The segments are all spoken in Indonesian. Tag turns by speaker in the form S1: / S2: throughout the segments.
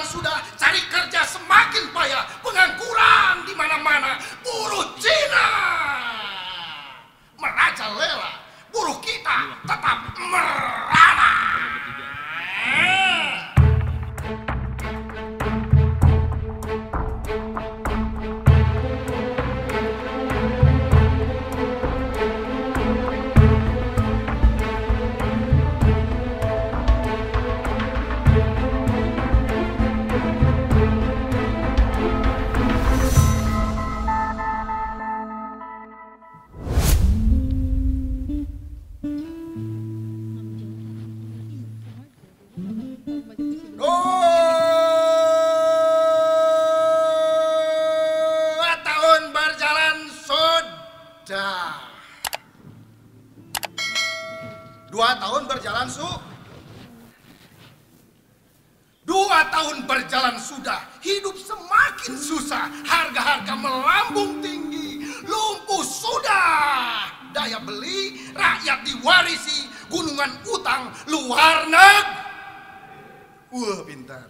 S1: berjalan sudah. Dua tahun berjalan su. Dua tahun berjalan sudah, hidup semakin susah, harga-harga melambung tinggi, lumpuh sudah, daya beli, rakyat diwarisi, gunungan utang luar negeri. Wah, pintar.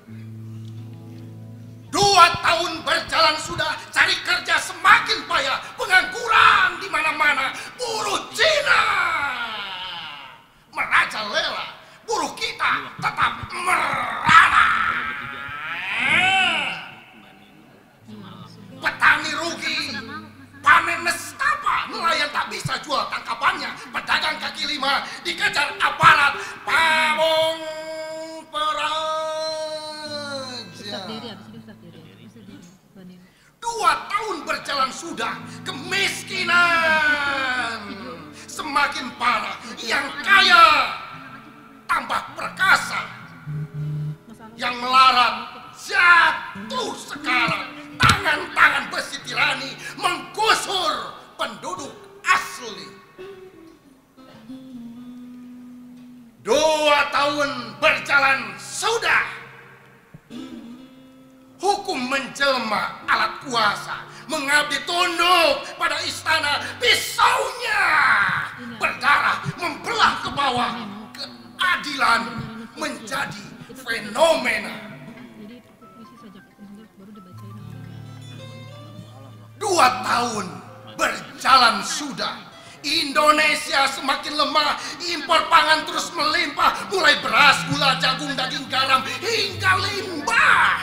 S1: Tahun berjalan sudah, cari kerja semakin payah, pengangguran di mana-mana, buruh Cina. Merajalela, buruh kita tetap merana. Petani rugi, panen nestapa, nelayan tak bisa jual tangkapannya, pedagang kaki lima dikejar aparat, Dua tahun berjalan sudah, kemiskinan semakin parah. Yang kaya tambah perkasa, yang melarat jatuh sekarang. Tangan-tangan besi tirani menggusur penduduk asli. Dua tahun berjalan sudah. Hukum menjelma alat kuasa, mengabdi tunduk pada istana, pisaunya berdarah membelah ke bawah, keadilan menjadi fenomena. Dua tahun berjalan sudah. Indonesia semakin lemah, impor pangan terus melimpah, mulai beras, gula, jagung, daging, garam, hingga limbah.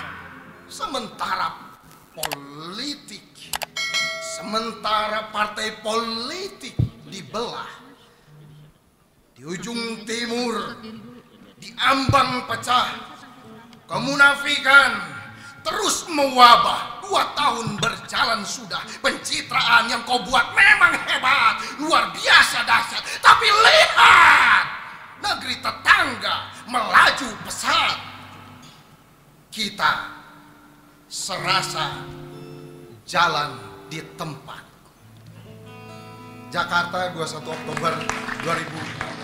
S1: Sementara politik, sementara partai politik dibelah. Di ujung timur, di ambang pecah, kemunafikan terus mewabah. Dua tahun berjalan sudah, pencitraan yang kau buat memang hebat, luar biasa dahsyat. Tapi lihat, negeri tetangga melaju pesat. Kita serasa jalan di tempat. Jakarta 21 Oktober 2000